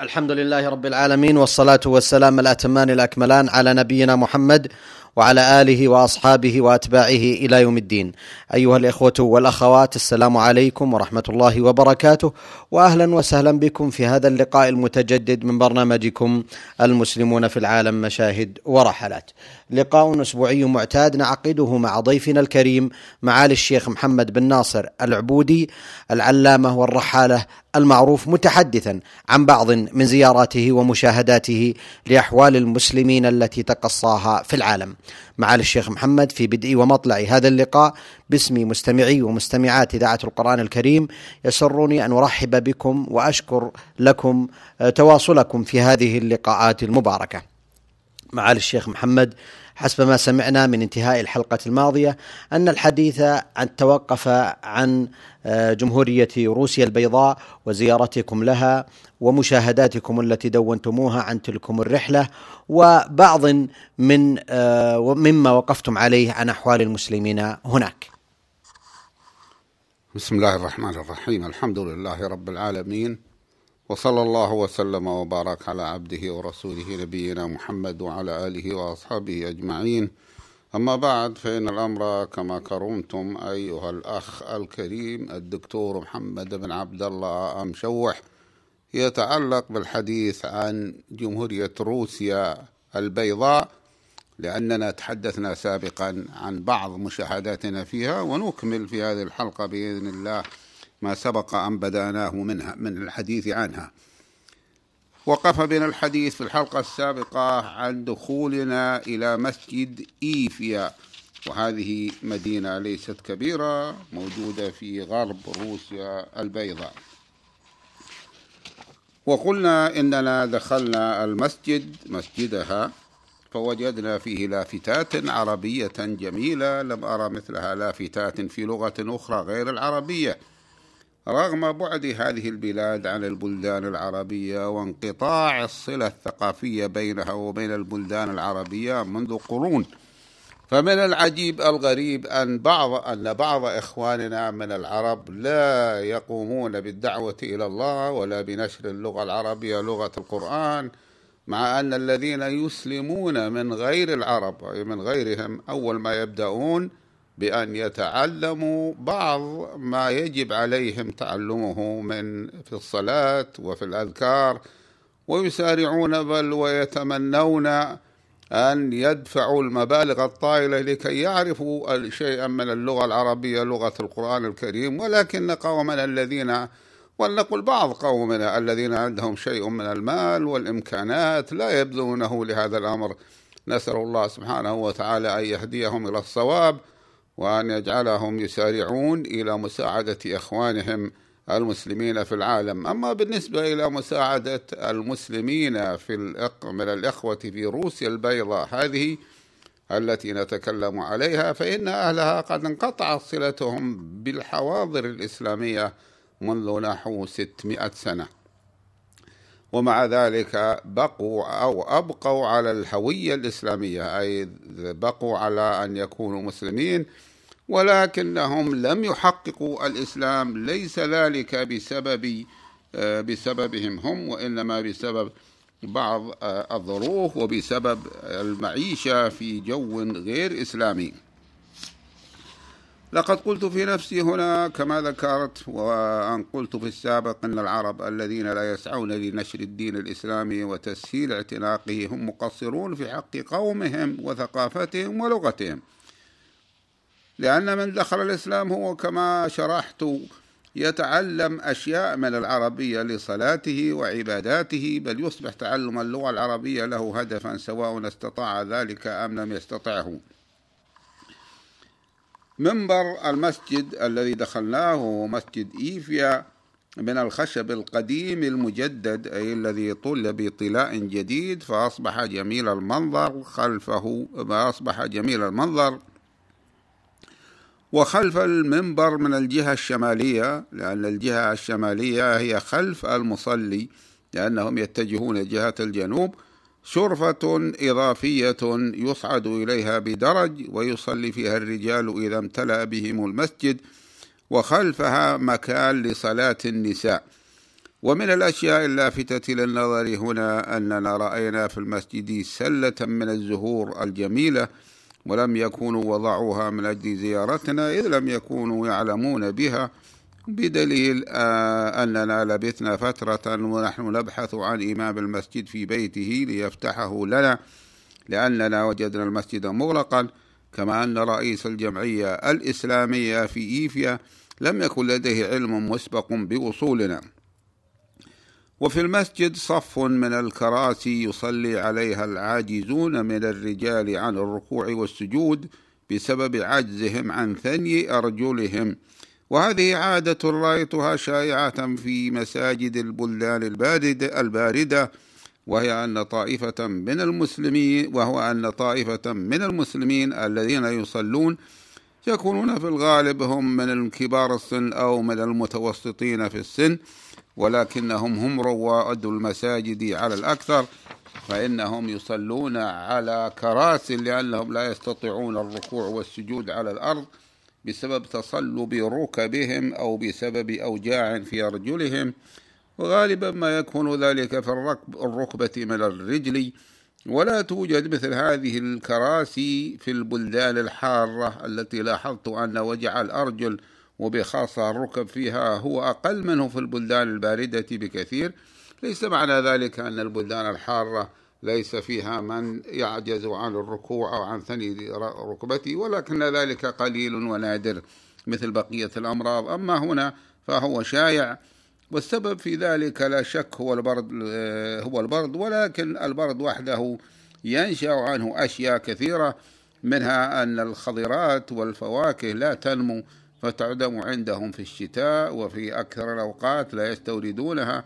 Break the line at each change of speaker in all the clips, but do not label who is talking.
الحمد لله رب العالمين والصلاة والسلام الأتمان الأكملان على نبينا محمد وعلى آله وأصحابه وأتباعه إلى يوم الدين. أيها الإخوة والأخوات السلام عليكم ورحمة الله وبركاته وأهلا وسهلا بكم في هذا اللقاء المتجدد من برنامجكم المسلمون في العالم مشاهد ورحلات. لقاء أسبوعي معتاد نعقده مع ضيفنا الكريم معالي الشيخ محمد بن ناصر العبودي العلامة والرحالة المعروف متحدثا عن بعض من زياراته ومشاهداته لأحوال المسلمين التي تقصاها في العالم. معالي الشيخ محمد في بدء ومطلع هذا اللقاء باسم مستمعي ومستمعات إذاعة القرآن الكريم يسرني أن أرحب بكم وأشكر لكم تواصلكم في هذه اللقاءات المباركة. معالي الشيخ محمد حسب ما سمعنا من انتهاء الحلقة الماضية أن الحديث عن توقف عن آه، جمهورية روسيا البيضاء وزيارتكم لها ومشاهداتكم التي دونتموها عن تلكم الرحلة وبعض من آه، مما وقفتم عليه عن أحوال المسلمين هناك.
بسم الله الرحمن الرحيم. الحمد لله رب العالمين. وصلى الله وسلم وبارك على عبده ورسوله نبينا محمد وعلى آله وأصحابه أجمعين. أما بعد فإن الأمر كما كرمتم أيها الأخ الكريم الدكتور محمد بن عبد الله مشوح يتعلق بالحديث عن جمهورية روسيا البيضاء لأننا تحدثنا سابقا عن بعض مشاهداتنا فيها ونكمل في هذه الحلقة بإذن الله. ما سبق أن بدأناه منها من الحديث عنها. وقف بنا الحديث في الحلقة السابقة عن دخولنا إلى مسجد إيفيا. وهذه مدينة ليست كبيرة موجودة في غرب روسيا البيضاء. وقلنا إننا دخلنا المسجد مسجدها فوجدنا فيه لافتات عربية جميلة. لم أرى مثلها لافتات في لغة أخرى غير العربية. رغم بعد هذه البلاد عن البلدان العربية وانقطاع الصلة الثقافية بينها وبين البلدان العربية منذ قرون فمن العجيب الغريب أن بعض أن بعض إخواننا من العرب لا يقومون بالدعوة إلى الله ولا بنشر اللغة العربية لغة القرآن مع أن الذين يسلمون من غير العرب من غيرهم أول ما يبدأون بأن يتعلموا بعض ما يجب عليهم تعلمه من في الصلاة وفي الأذكار ويسارعون بل ويتمنون أن يدفعوا المبالغ الطائلة لكي يعرفوا شيئا من اللغة العربية لغة القرآن الكريم ولكن قومنا الذين ولنقل بعض قومنا الذين عندهم شيء من المال والإمكانات لا يبذلونه لهذا الأمر. نسأل الله سبحانه وتعالى أن يهديهم إلى الصواب. وأن يجعلهم يسارعون إلى مساعدة إخوانهم المسلمين في العالم. أما بالنسبة إلى مساعدة المسلمين في الإق... من الإخوة في روسيا البيضاء هذه التي نتكلم عليها فإن أهلها قد انقطعت صلتهم بالحواضر الإسلامية منذ نحو 600 سنة. ومع ذلك بقوا أو أبقوا على الهوية الإسلامية أي بقوا على أن يكونوا مسلمين ولكنهم لم يحققوا الإسلام. ليس ذلك بسبب آه، بسببهم هم وإنما بسبب بعض آه، الظروف وبسبب المعيشة في جو غير إسلامي. لقد قلت في نفسي هنا كما ذكرت وأن قلت في السابق أن العرب الذين لا يسعون لنشر الدين الإسلامي وتسهيل اعتناقه هم مقصرون في حق قومهم وثقافتهم ولغتهم. لأن من دخل الإسلام هو كما شرحت يتعلم أشياء من العربية لصلاته وعباداته بل يصبح تعلم اللغة العربية له هدفا سواء استطاع ذلك أم لم يستطعه. منبر المسجد الذي دخلناه هو مسجد إيفيا من الخشب القديم المجدد أي الذي طل بطلاء جديد فأصبح جميل المنظر خلفه ما أصبح جميل المنظر وخلف المنبر من الجهة الشمالية لأن الجهة الشمالية هي خلف المصلي لأنهم يتجهون جهة الجنوب شرفة إضافية يصعد إليها بدرج ويصلي فيها الرجال إذا امتلأ بهم المسجد وخلفها مكان لصلاة النساء. ومن الأشياء اللافتة للنظر هنا أننا رأينا في المسجد سلة من الزهور الجميلة ولم يكونوا وضعوها من أجل زيارتنا إذ لم يكونوا يعلمون بها بدليل آه، أننا لبثنا فترة ونحن نبحث عن إمام المسجد في بيته ليفتحه لنا لأننا وجدنا المسجد مغلقا كما أن رئيس الجمعية الإسلامية في إيفيا لم يكن لديه علم مسبق بوصولنا وفي المسجد صف من الكراسي يصلي عليها العاجزون من الرجال عن الركوع والسجود بسبب عجزهم عن ثني أرجلهم. وهذه عادة رأيتها شائعة في مساجد البلدان الباردة وهي أن طائفة من المسلمين وهو أن طائفة من المسلمين الذين يصلون يكونون في الغالب هم من كبار السن أو من المتوسطين في السن. ولكنهم هم رواد المساجد على الأكثر فإنهم يصلون على كراسي لأنهم لا يستطيعون الركوع والسجود على الأرض بسبب تصلب ركبهم أو بسبب أوجاع في أرجلهم. وغالبا ما يكون ذلك في الركب الركبة من الرجل. ولا توجد مثل هذه الكراسي في البلدان الحارة التي لاحظت أن وجع الأرجل وبخاصة الركب فيها هو أقل منه في البلدان الباردة بكثير. ليس معنى ذلك أن البلدان الحارة ليس فيها من يعجز عن الركوع أو عن ثني ركبته ولكن ذلك قليل ونادر مثل بقية الأمراض. أما هنا فهو شائع والسبب في ذلك لا شك هو البرد هو البرد ولكن البرد وحده ينشأ عنه أشياء كثيرة منها أن الخضرات والفواكه لا تنمو فتعدم عندهم في الشتاء وفي أكثر الأوقات لا يستوردونها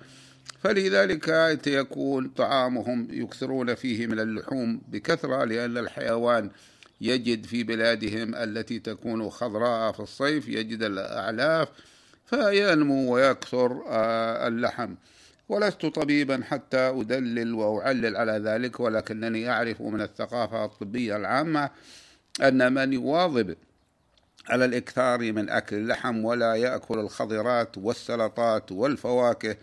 فلذلك يكون طعامهم يكثرون فيه من اللحوم بكثرة لأن الحيوان يجد في بلادهم التي تكون خضراء في الصيف يجد الأعلاف فينمو ويكثر آه، اللحم. ولست طبيبا حتى أدلل وأعلل على ذلك ولكنني أعرف من الثقافة الطبية العامة أن من يواظب على الإكثار من أكل اللحم ولا يأكل الخضرات والسلطات والفواكه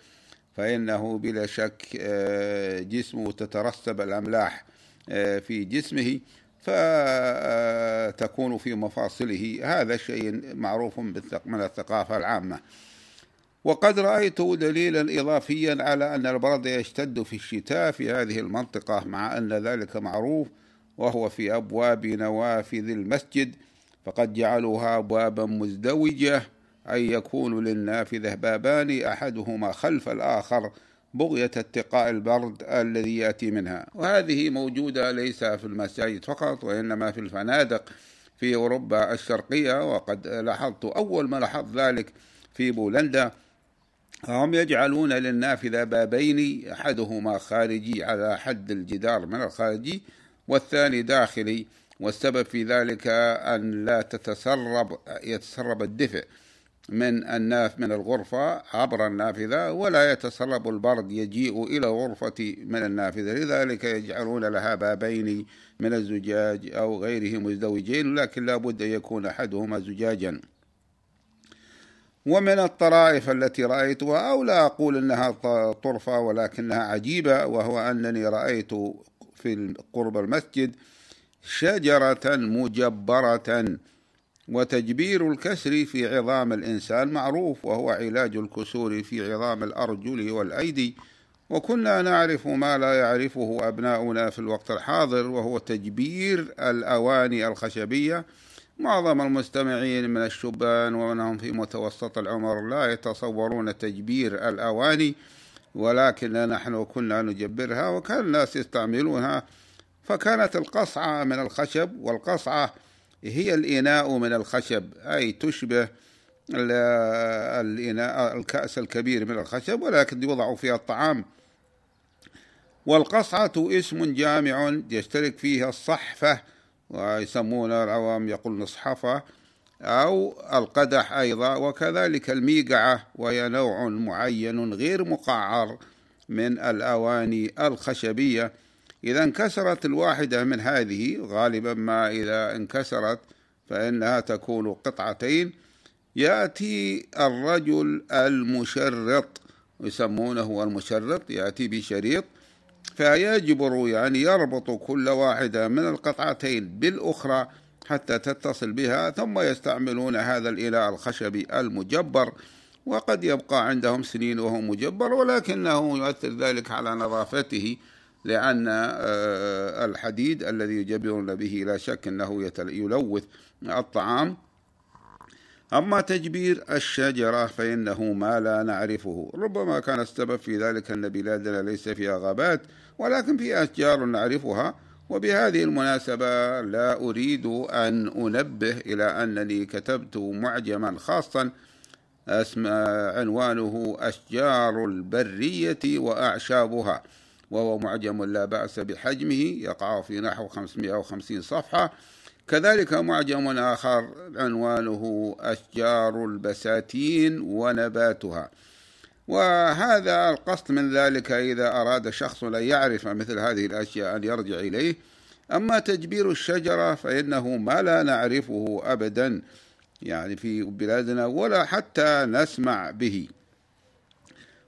فإنه بلا شك آه، جسمه تترسب الأملاح آه، في جسمه فتكون في مفاصله. هذا شيء معروف من الثقافة العامة. وقد رأيت دليلا إضافيا على أن البرد يشتد في الشتاء في هذه المنطقة مع أن ذلك معروف وهو في أبواب نوافذ المسجد فقد جعلوها أبوابا مزدوجة أي يكون للنافذة بابان أحدهما خلف الآخر بغية اتقاء البرد الذي يأتي منها. وهذه موجودة ليس في المساجد فقط وإنما في الفنادق في أوروبا الشرقية. وقد لاحظت أول ما لاحظت ذلك في بولندا هم يجعلون للنافذة بابين أحدهما خارجي على حد الجدار من الخارجي والثاني داخلي. والسبب في ذلك أن لا تتسرب يتسرب الدفء من الناف من الغرفة عبر النافذة ولا يتسرب البرد يجيء إلى الغرفة من النافذة. لذلك يجعلون لها بابين من الزجاج أو غيره مزدوجين لكن لا بد أن يكون أحدهما زجاجا. ومن الطرائف التي رأيتها أو لا أقول أنها طرفة ولكنها عجيبة وهو أنني رأيت في قرب المسجد شجرة مجبرة وتجبير الكسر في عظام الإنسان معروف وهو علاج الكسور في عظام الأرجل والأيدي. وكنا نعرف ما لا يعرفه أبناؤنا في الوقت الحاضر وهو تجبير الأواني الخشبية. معظم المستمعين من الشبان ومنهم في متوسط العمر لا يتصورون تجبير الأواني ولكن نحن كنا نجبرها وكان الناس يستعملونها فكانت القصعة من الخشب والقصعة هي الإناء من الخشب أي تشبه الإناء الكأس الكبير من الخشب ولكن يوضع فيها الطعام. والقصعة اسم جامع يشترك فيها الصحفة ويسمون العوام يقول نصحفة أو القدح أيضا وكذلك الميقعة وهي نوع معين غير مقعر من الأواني الخشبية. إذا انكسرت الواحدة من هذه غالبا ما إذا انكسرت فإنها تكون قطعتين يأتي الرجل المشرط يسمونه المشرط يأتي بشريط فيجبر يعني يربط كل واحدة من القطعتين بالأخرى حتى تتصل بها ثم يستعملون هذا الإله الخشبي المجبر وقد يبقى عندهم سنين وهو مجبر ولكنه يؤثر ذلك على نظافته لأن آه، الحديد الذي يجبرون به لا شك أنه يلوث الطعام. أما تجبير الشجرة فإنه ما لا نعرفه. ربما كان السبب في ذلك أن بلادنا ليس فيها غابات ولكن فيها أشجار نعرفها. وبهذه المناسبة لا أريد أن أنبه إلى أنني كتبت معجما خاصا اسم عنوانه أشجار البرية وأعشابها. وهو معجم لا بأس بحجمه يقع في نحو 550 صفحة. كذلك معجم آخر عنوانه أشجار البساتين ونباتها. وهذا القصد من ذلك إذا أراد شخص أن يعرف مثل هذه الأشياء أن يرجع إليه. أما تجبير الشجرة فإنه ما لا نعرفه أبدا يعني في بلادنا ولا حتى نسمع به.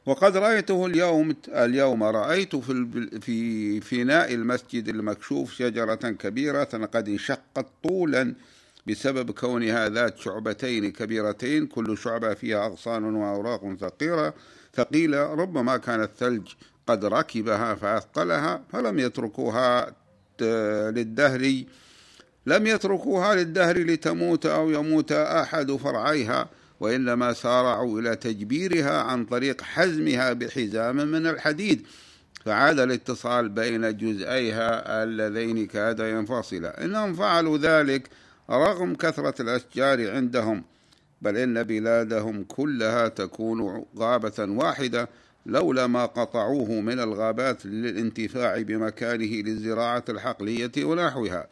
وقد رأيته اليوم اليوم رأيت في في فناء المسجد المكشوف شجرة كبيرة قد انشقت طولا بسبب كونها ذات شعبتين كبيرتين كل شعبة فيها أغصان وأوراق ثقيلة ثقيلة ربما كان الثلج قد ركبها فأثقلها فلم يتركوها للدهر لم يتركوها للدهر لتموت أو يموت أحد فرعيها. وإنما سارعوا إلى تجبيرها عن طريق حزمها بحزام من الحديد. فعاد الاتصال بين جزئيها اللذين كادا ينفصلا. إنهم فعلوا ذلك رغم كثرة الأشجار عندهم بل إن بلادهم كلها تكون غابة واحدة لولا ما قطعوه من الغابات للانتفاع بمكانه للزراعة الحقلية ونحوها.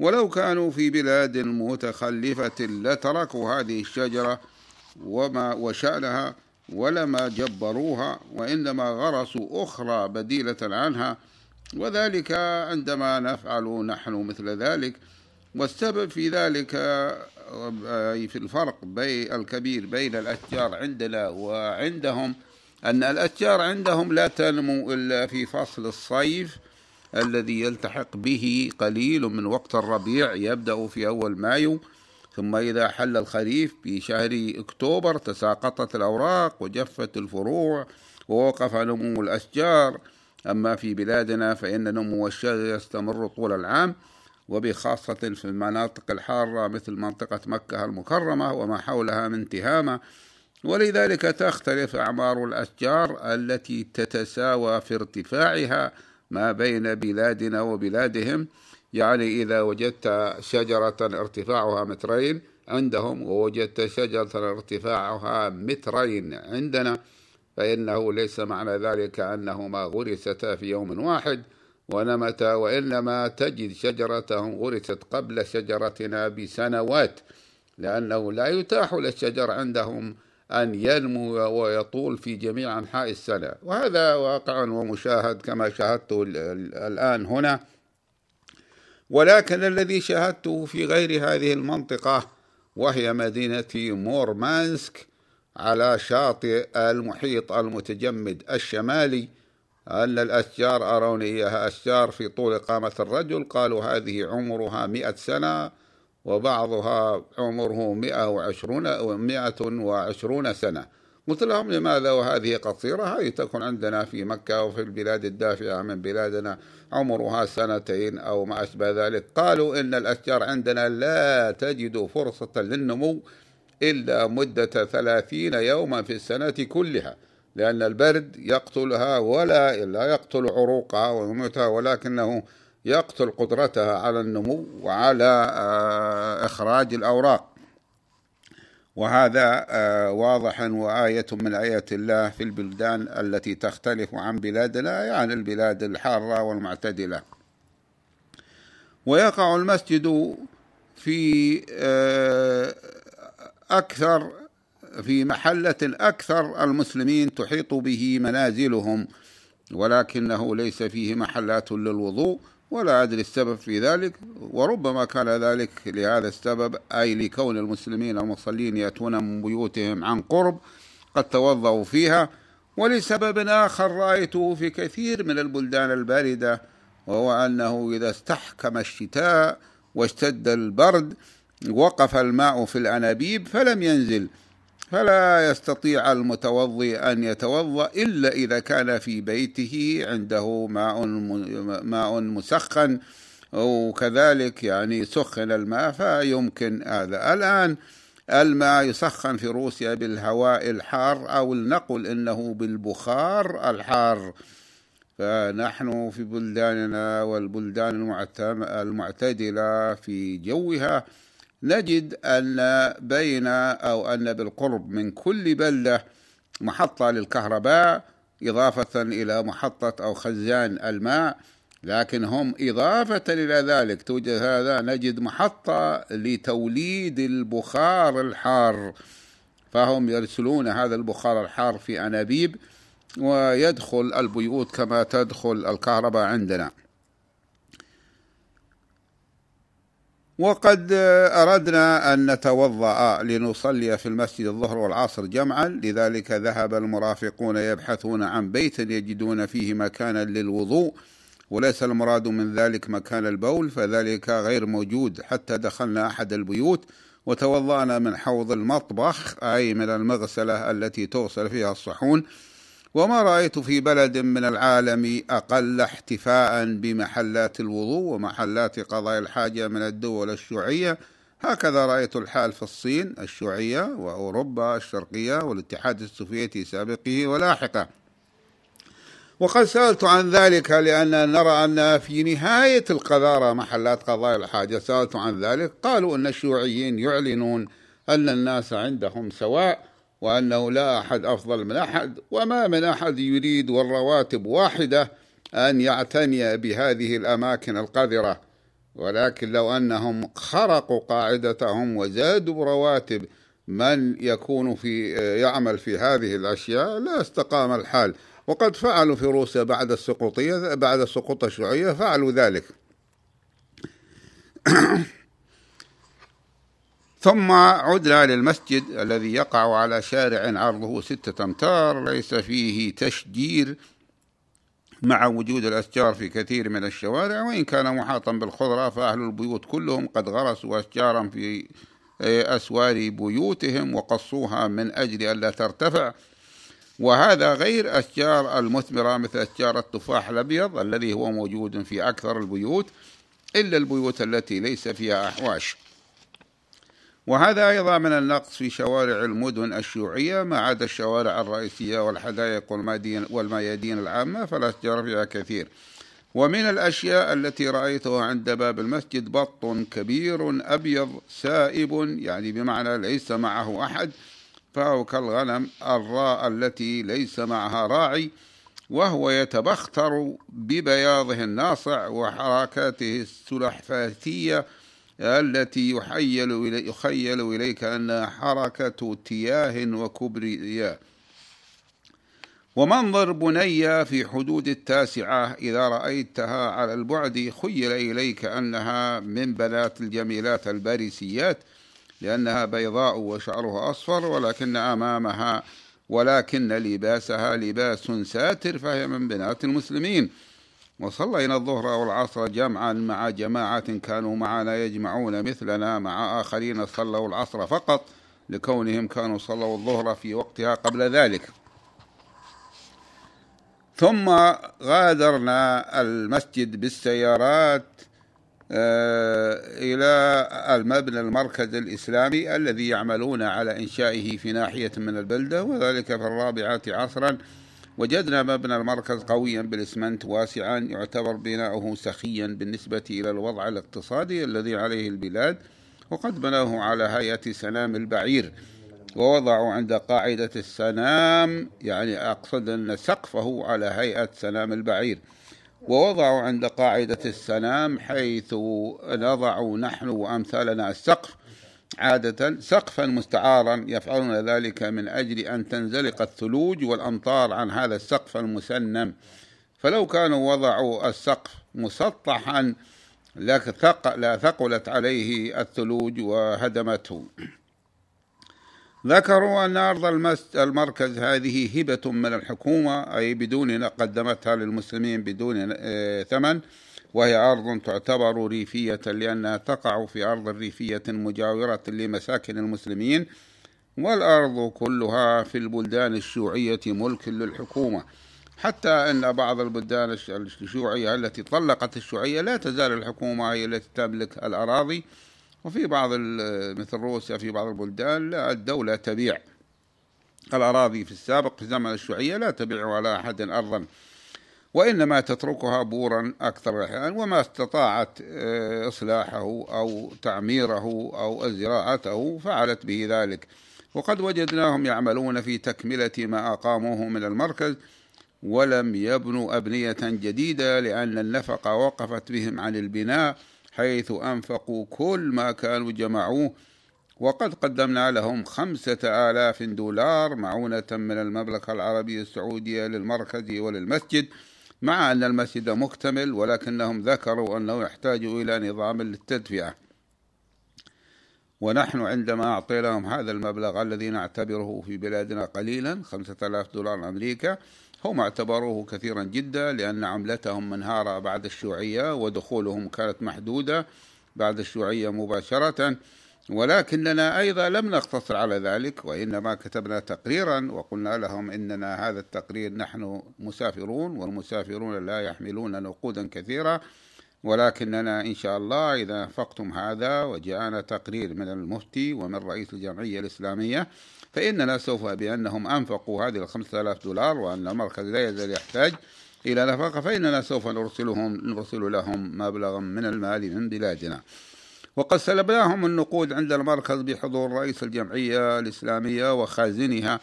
ولو كانوا في بلاد متخلفة لتركوا هذه الشجرة وما وشأنها ولما جبروها وإنما غرسوا أخرى بديلة عنها. وذلك عندما نفعل نحن مثل ذلك. والسبب في ذلك في الفرق بين الكبير بين الأشجار عندنا وعندهم أن الأشجار عندهم لا تنمو إلا في فصل الصيف الذي يلتحق به قليل من وقت الربيع يبدأ في أول مايو. ثم إذا حل الخريف في شهر أكتوبر تساقطت الأوراق وجفت الفروع ووقف نمو الأشجار. أما في بلادنا فإن نمو الشجر يستمر طول العام وبخاصة في المناطق الحارة مثل منطقة مكة المكرمة وما حولها من تهامة. ولذلك تختلف أعمار الأشجار التي تتساوى في ارتفاعها ما بين بلادنا وبلادهم. يعني إذا وجدت شجرة ارتفاعها مترين عندهم ووجدت شجرة ارتفاعها مترين عندنا فإنه ليس معنى ذلك أنهما غرستا في يوم واحد ونمتا وإنما تجد شجرتهم غرست قبل شجرتنا بسنوات لأنه لا يتاح للشجر عندهم أن ينمو ويطول في جميع أنحاء السنة. وهذا واقع ومشاهد كما شاهدته الآن هنا. ولكن الذي شاهدته في غير هذه المنطقة وهي مدينة مورمانسك على شاطئ المحيط المتجمد الشمالي أن الأشجار أروني إياها أشجار في طول قامة الرجل قالوا هذه عمرها مئة سنة وبعضها عمره مئة وعشرون, مئة وعشرون سنة. قلت لهم لماذا وهذه قصيرة؟ هذه تكون عندنا في مكة وفي البلاد الدافئة من بلادنا عمرها سنتين أو ما أشبه ذلك. قالوا إن الأشجار عندنا لا تجد فرصة للنمو إلا مدة ثلاثين يوما في السنة كلها لأن البرد يقتلها ولا لا يقتل عروقها ويموتها ولكنه يقتل قدرتها على النمو وعلى آه، إخراج الأوراق. وهذا آه، واضح وآية من آيات الله في البلدان التي تختلف عن بلادنا يعني البلاد الحارة والمعتدلة. ويقع المسجد في آه، أكثر في محلة أكثر المسلمين تحيط به منازلهم ولكنه ليس فيه محلات للوضوء ولا أدري السبب في ذلك وربما كان ذلك لهذا السبب أي لكون المسلمين المصلين يأتون من بيوتهم عن قرب قد توضأوا فيها ولسبب آخر رأيته في كثير من البلدان الباردة وهو أنه إذا استحكم الشتاء واشتد البرد وقف الماء في الأنابيب فلم ينزل. فلا يستطيع المتوضي أن يتوضأ إلا إذا كان في بيته عنده ماء ماء مسخن وكذلك يعني سخن الماء فيمكن هذا. الآن الماء يسخن في روسيا بالهواء الحار أو لنقل إنه بالبخار الحار. فنحن في بلداننا والبلدان المعتدلة في جوها نجد أن بين أو أن بالقرب من كل بلدة محطة للكهرباء إضافة إلى محطة أو خزان الماء لكن هم إضافة إلى ذلك. توجد هذا نجد محطة لتوليد البخار الحار. فهم يرسلون هذا البخار الحار في أنابيب ويدخل البيوت كما تدخل الكهرباء عندنا. وقد أردنا أن نتوضأ لنصلي في المسجد الظهر والعصر جمعا. لذلك ذهب المرافقون يبحثون عن بيت يجدون فيه مكانا للوضوء وليس المراد من ذلك مكان البول فذلك غير موجود حتى دخلنا أحد البيوت وتوضأنا من حوض المطبخ أي من المغسلة التي تغسل فيها الصحون. وما رأيت في بلد من العالم أقل احتفاء بمحلات الوضوء ومحلات قضاء الحاجة من الدول الشيوعية. هكذا رأيت الحال في الصين الشيوعية وأوروبا الشرقية والاتحاد السوفيتي سابقه ولاحقه. وقد سألت عن ذلك لأن نرى أن في نهاية القذارة محلات قضاء الحاجة. سألت عن ذلك. قالوا أن الشيوعيين يعلنون أن الناس عندهم سواء وأنه لا أحد أفضل من أحد وما من أحد يريد والرواتب واحدة أن يعتني بهذه الأماكن القذرة. ولكن لو أنهم خرقوا قاعدتهم وزادوا رواتب من يكون في يعمل في هذه الأشياء لا استقام الحال. وقد فعلوا في روسيا بعد السقوطية بعد سقوط الشيوعية فعلوا ذلك. ثم عدنا للمسجد الذي يقع على شارع عرضه ستة أمتار ليس فيه تشجير مع وجود الأشجار في كثير من الشوارع وإن كان محاطا بالخضرة فأهل البيوت كلهم قد غرسوا أشجارا في أسوار بيوتهم وقصوها من أجل ألا ترتفع. وهذا غير أشجار المثمرة مثل أشجار التفاح الأبيض الذي هو موجود في أكثر البيوت إلا البيوت التي ليس فيها أحواش. وهذا أيضا من النقص في شوارع المدن الشيوعية ما عدا الشوارع الرئيسية والحدائق والميادين العامة فالأشجار فيها كثير. ومن الأشياء التي رأيتها عند باب المسجد بط كبير أبيض سائب يعني بمعنى ليس معه أحد فهو كالغنم الراء التي ليس معها راعي وهو يتبختر ببياضه الناصع وحركاته السلحفاتية التي يحيل إلي يخيل إليك أنها حركة تياه وكبرياء ومنظر بنية في حدود التاسعة إذا رأيتها على البعد خيل إليك أنها من بنات الجميلات الباريسيات لأنها بيضاء وشعرها أصفر ولكن أمامها ولكن لباسها لباس ساتر فهي من بنات المسلمين. وصلينا الظهر والعصر جمعا مع جماعة كانوا معنا يجمعون مثلنا مع آخرين صلوا العصر فقط لكونهم كانوا صلوا الظهر في وقتها قبل ذلك. ثم غادرنا المسجد بالسيارات آه، إلى المبنى المركز الإسلامي الذي يعملون على إنشائه في ناحية من البلدة وذلك في الرابعة عصرا وجدنا مبنى المركز قويا بالإسمنت واسعا يعتبر بناؤه سخيا بالنسبة إلى الوضع الاقتصادي الذي عليه البلاد وقد بنوه على هيئة سنام البعير ووضعوا عند قاعدة السنام يعني أقصد أن سقفه على هيئة سنام البعير. ووضعوا عند قاعدة السنام حيث نضع نحن وأمثالنا السقف عادة سقفا مستعارا يفعلون ذلك من أجل أن تنزلق الثلوج والأمطار عن هذا السقف المسنم. فلو كانوا وضعوا السقف مسطحا لا ثقلت عليه الثلوج وهدمته. ذكروا أن أرض المركز هذه هبة من الحكومة أي بدون قدمتها للمسلمين بدون آه، ثمن. وهي أرض تعتبر ريفية لأنها تقع في أرض ريفية مجاورة لمساكن المسلمين والأرض كلها في البلدان الشيوعية ملك للحكومة. حتى أن بعض البلدان الشيوعية التي طلقت الشيوعية لا تزال الحكومة هي التي تملك الأراضي. وفي بعض مثل روسيا في بعض البلدان لا الدولة تبيع الأراضي في السابق في زمن الشيوعية لا تبيع على أحد أرضا. وإنما تتركها بورا أكثر الأحيان وما استطاعت آه، إصلاحه أو تعميره أو زراعته فعلت به ذلك. وقد وجدناهم يعملون في تكملة ما أقاموه من المركز ولم يبنوا أبنية جديدة لأن النفقة وقفت بهم عن البناء حيث أنفقوا كل ما كانوا جمعوه. وقد قدمنا لهم خمسة آلاف دولار معونة من المملكة العربية السعودية للمركز وللمسجد. مع أن المسجد مكتمل ولكنهم ذكروا أنه يحتاج إلى نظام للتدفئة. ونحن عندما أعطيناهم هذا المبلغ الذي نعتبره في بلادنا قليلا خمسة آلاف دولار أمريكا هم اعتبروه كثيرا جدا لأن عملتهم منهارة بعد الشيوعية ودخولهم كانت محدودة بعد الشيوعية مباشرة. ولكننا أيضا لم نقتصر على ذلك وإنما كتبنا تقريرا وقلنا لهم إننا هذا التقرير نحن مسافرون والمسافرون لا يحملون نقودا كثيرة ولكننا إن شاء الله إذا فقتم هذا وجاءنا تقرير من المفتي ومن رئيس الجمعية الإسلامية فإننا سوف بأنهم أنفقوا هذه الخمسة آلاف دولار وأن المركز لا يزال يحتاج إلى نفقة فإننا سوف نرسلهم نرسل لهم مبلغا من المال من بلادنا. وقد سلبناهم النقود عند المركز بحضور رئيس الجمعية الإسلامية وخازنها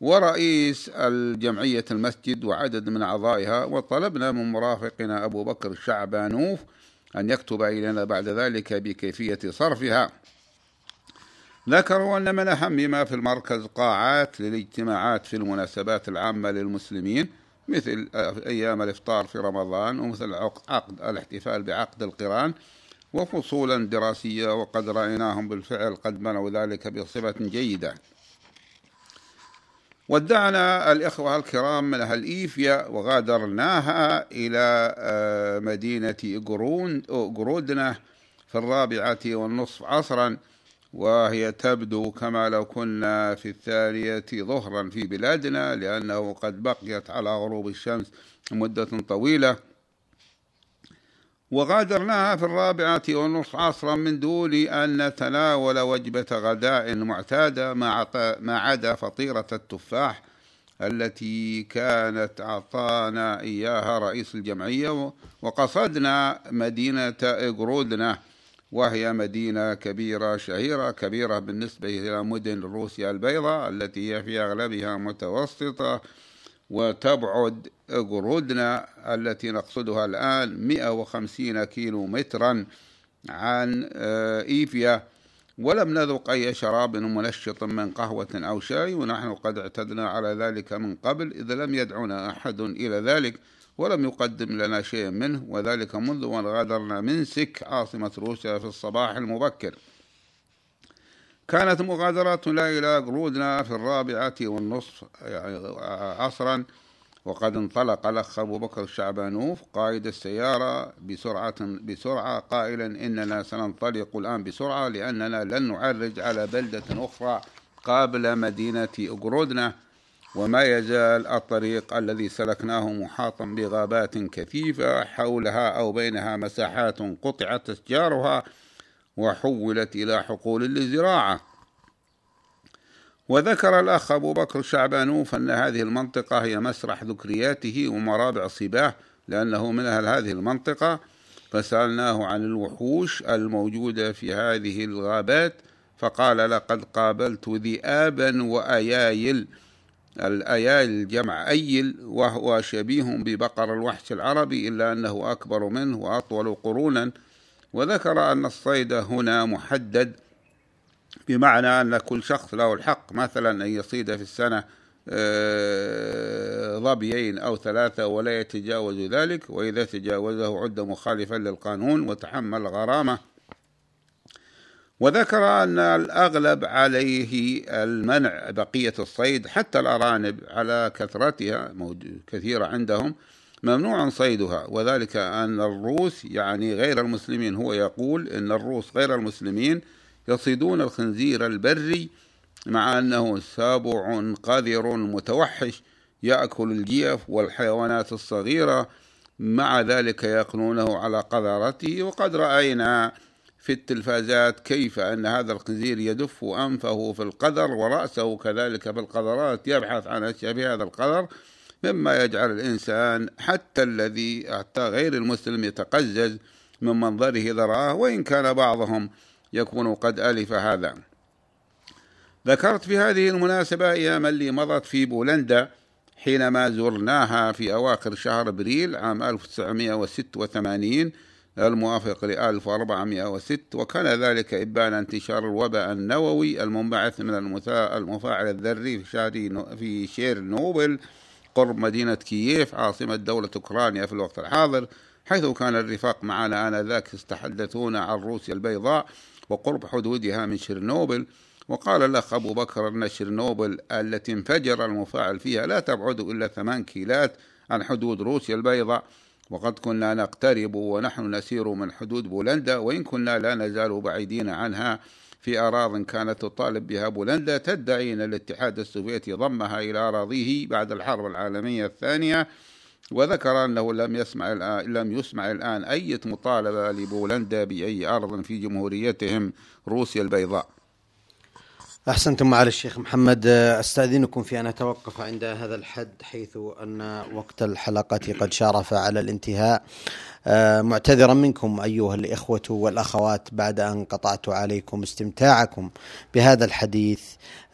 ورئيس الجمعية المسجد وعدد من أعضائها وطلبنا من مرافقنا أبو بكر الشعبانوف أن يكتب إلينا بعد ذلك بكيفية صرفها. ذكروا أن من أهم ما في المركز قاعات للاجتماعات في المناسبات العامة للمسلمين مثل أيام الإفطار في رمضان ومثل عقد الاحتفال بعقد القران وفصولا دراسية وقد رأيناهم بالفعل قد بنوا ذلك بصفة جيدة. ودعنا الإخوة الكرام من أهل إيفيا وغادرناها إلى آه، مدينة قرودنا في الرابعة والنصف عصرا وهي تبدو كما لو كنا في الثانية ظهرا في بلادنا لأنه قد بقيت على غروب الشمس مدة طويلة. وغادرناها في الرابعة والنصف عصرا من دون أن نتناول وجبة غداء معتادة ما عدا فطيرة التفاح التي كانت أعطانا إياها رئيس الجمعية وقصدنا مدينة إغرودنا وهي مدينة كبيرة شهيرة كبيرة بالنسبة إلى مدن روسيا البيضاء التي هي في أغلبها متوسطة وتبعد قرودنا التي نقصدها الآن 150 كيلو مترا عن آه، إيفيا. ولم نذق أي شراب منشط من قهوة أو شاي ونحن قد اعتدنا على ذلك من قبل إذا لم يدعونا أحد إلى ذلك ولم يقدم لنا شيء منه وذلك منذ أن غادرنا منسك عاصمة روسيا في الصباح المبكر. كانت مغادرتنا إلى قرودنا في الرابعة والنصف يعني عصرا. وقد انطلق الأخ أبو بكر الشعبانوف قائد السيارة بسرعة بسرعة قائلا إننا سننطلق الآن بسرعة لأننا لن نعرج على بلدة أخرى قابل مدينة أقرودنا وما يزال الطريق الذي سلكناه محاطا بغابات كثيفة حولها أو بينها مساحات قطعت أشجارها وحولت إلى حقول للزراعة. وذكر الأخ أبو بكر الشعبانوف أن هذه المنطقة هي مسرح ذكرياته ومرابع صباه لأنه من أهل هذه المنطقة. فسألناه عن الوحوش الموجودة في هذه الغابات فقال لقد قابلت ذئابا وأيايل. الأيايل جمع أيل وهو شبيه ببقر الوحش العربي إلا أنه أكبر منه وأطول قرونا. وذكر أن الصيد هنا محدد بمعنى أن كل شخص له الحق مثلا أن يصيد في السنة آه، ظبيين أو ثلاثة ولا يتجاوز ذلك وإذا تجاوزه عد مخالفا للقانون وتحمل غرامة. وذكر أن الأغلب عليه المنع بقية الصيد حتى الأرانب على كثرتها كثيرة عندهم ممنوع صيدها. وذلك أن الروس يعني غير المسلمين هو يقول أن الروس غير المسلمين يصيدون الخنزير البري مع أنه سابع قذر متوحش يأكل الجيف والحيوانات الصغيرة. مع ذلك يقنونه على قذرته. وقد رأينا في التلفازات كيف أن هذا الخنزير يدف أنفه في القذر ورأسه كذلك في القذرات يبحث عن أشياء في هذا القذر مما يجعل الإنسان حتى الذي حتى غير المسلم يتقزز من منظره إذا رآه. وإن كان بعضهم يكون قد ألف هذا. ذكرت في هذه المناسبة أيام اللي مضت في بولندا حينما زرناها في أواخر شهر أبريل عام 1986 الموافق ل 1406 وكان ذلك إبان انتشار الوباء النووي المنبعث من المفاعل الذري في شهر في شير نوبل قرب مدينة كييف عاصمة دولة أوكرانيا في الوقت الحاضر حيث كان الرفاق معنا آنذاك يتحدثون عن روسيا البيضاء. وقرب حدودها من شيرنوبل وقال الأخ أبو بكر أن شيرنوبل التي انفجر المفاعل فيها لا تبعد إلا ثمان كيلات عن حدود روسيا البيضاء. وقد كنا نقترب ونحن نسير من حدود بولندا وإن كنا لا نزال بعيدين عنها. في أراض كانت تطالب بها بولندا تدعي أن الاتحاد السوفيتي ضمها إلى أراضيه بعد الحرب العالمية الثانية. وذكر أنه لم يسمع الآن لم يسمع الآن أي مطالبة لبولندا بأي أرض في جمهوريتهم روسيا البيضاء.
أحسنتم معالي الشيخ محمد. أستأذنكم في أن أتوقف عند هذا الحد حيث أن وقت الحلقة قد شارف على الانتهاء. معتذرا منكم أيها الإخوة والأخوات بعد أن قطعت عليكم استمتاعكم بهذا الحديث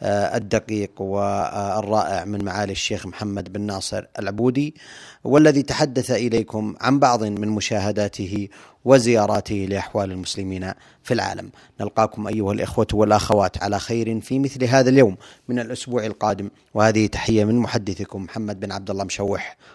آه، الدقيق والرائع من معالي الشيخ محمد بن ناصر العبودي والذي تحدث إليكم عن بعض من مشاهداته وزياراته لأحوال المسلمين في العالم. نلقاكم أيها الإخوة والأخوات على خير في مثل هذا اليوم من الأسبوع القادم وهذه تحية من محدثكم محمد بن عبد الله مشوح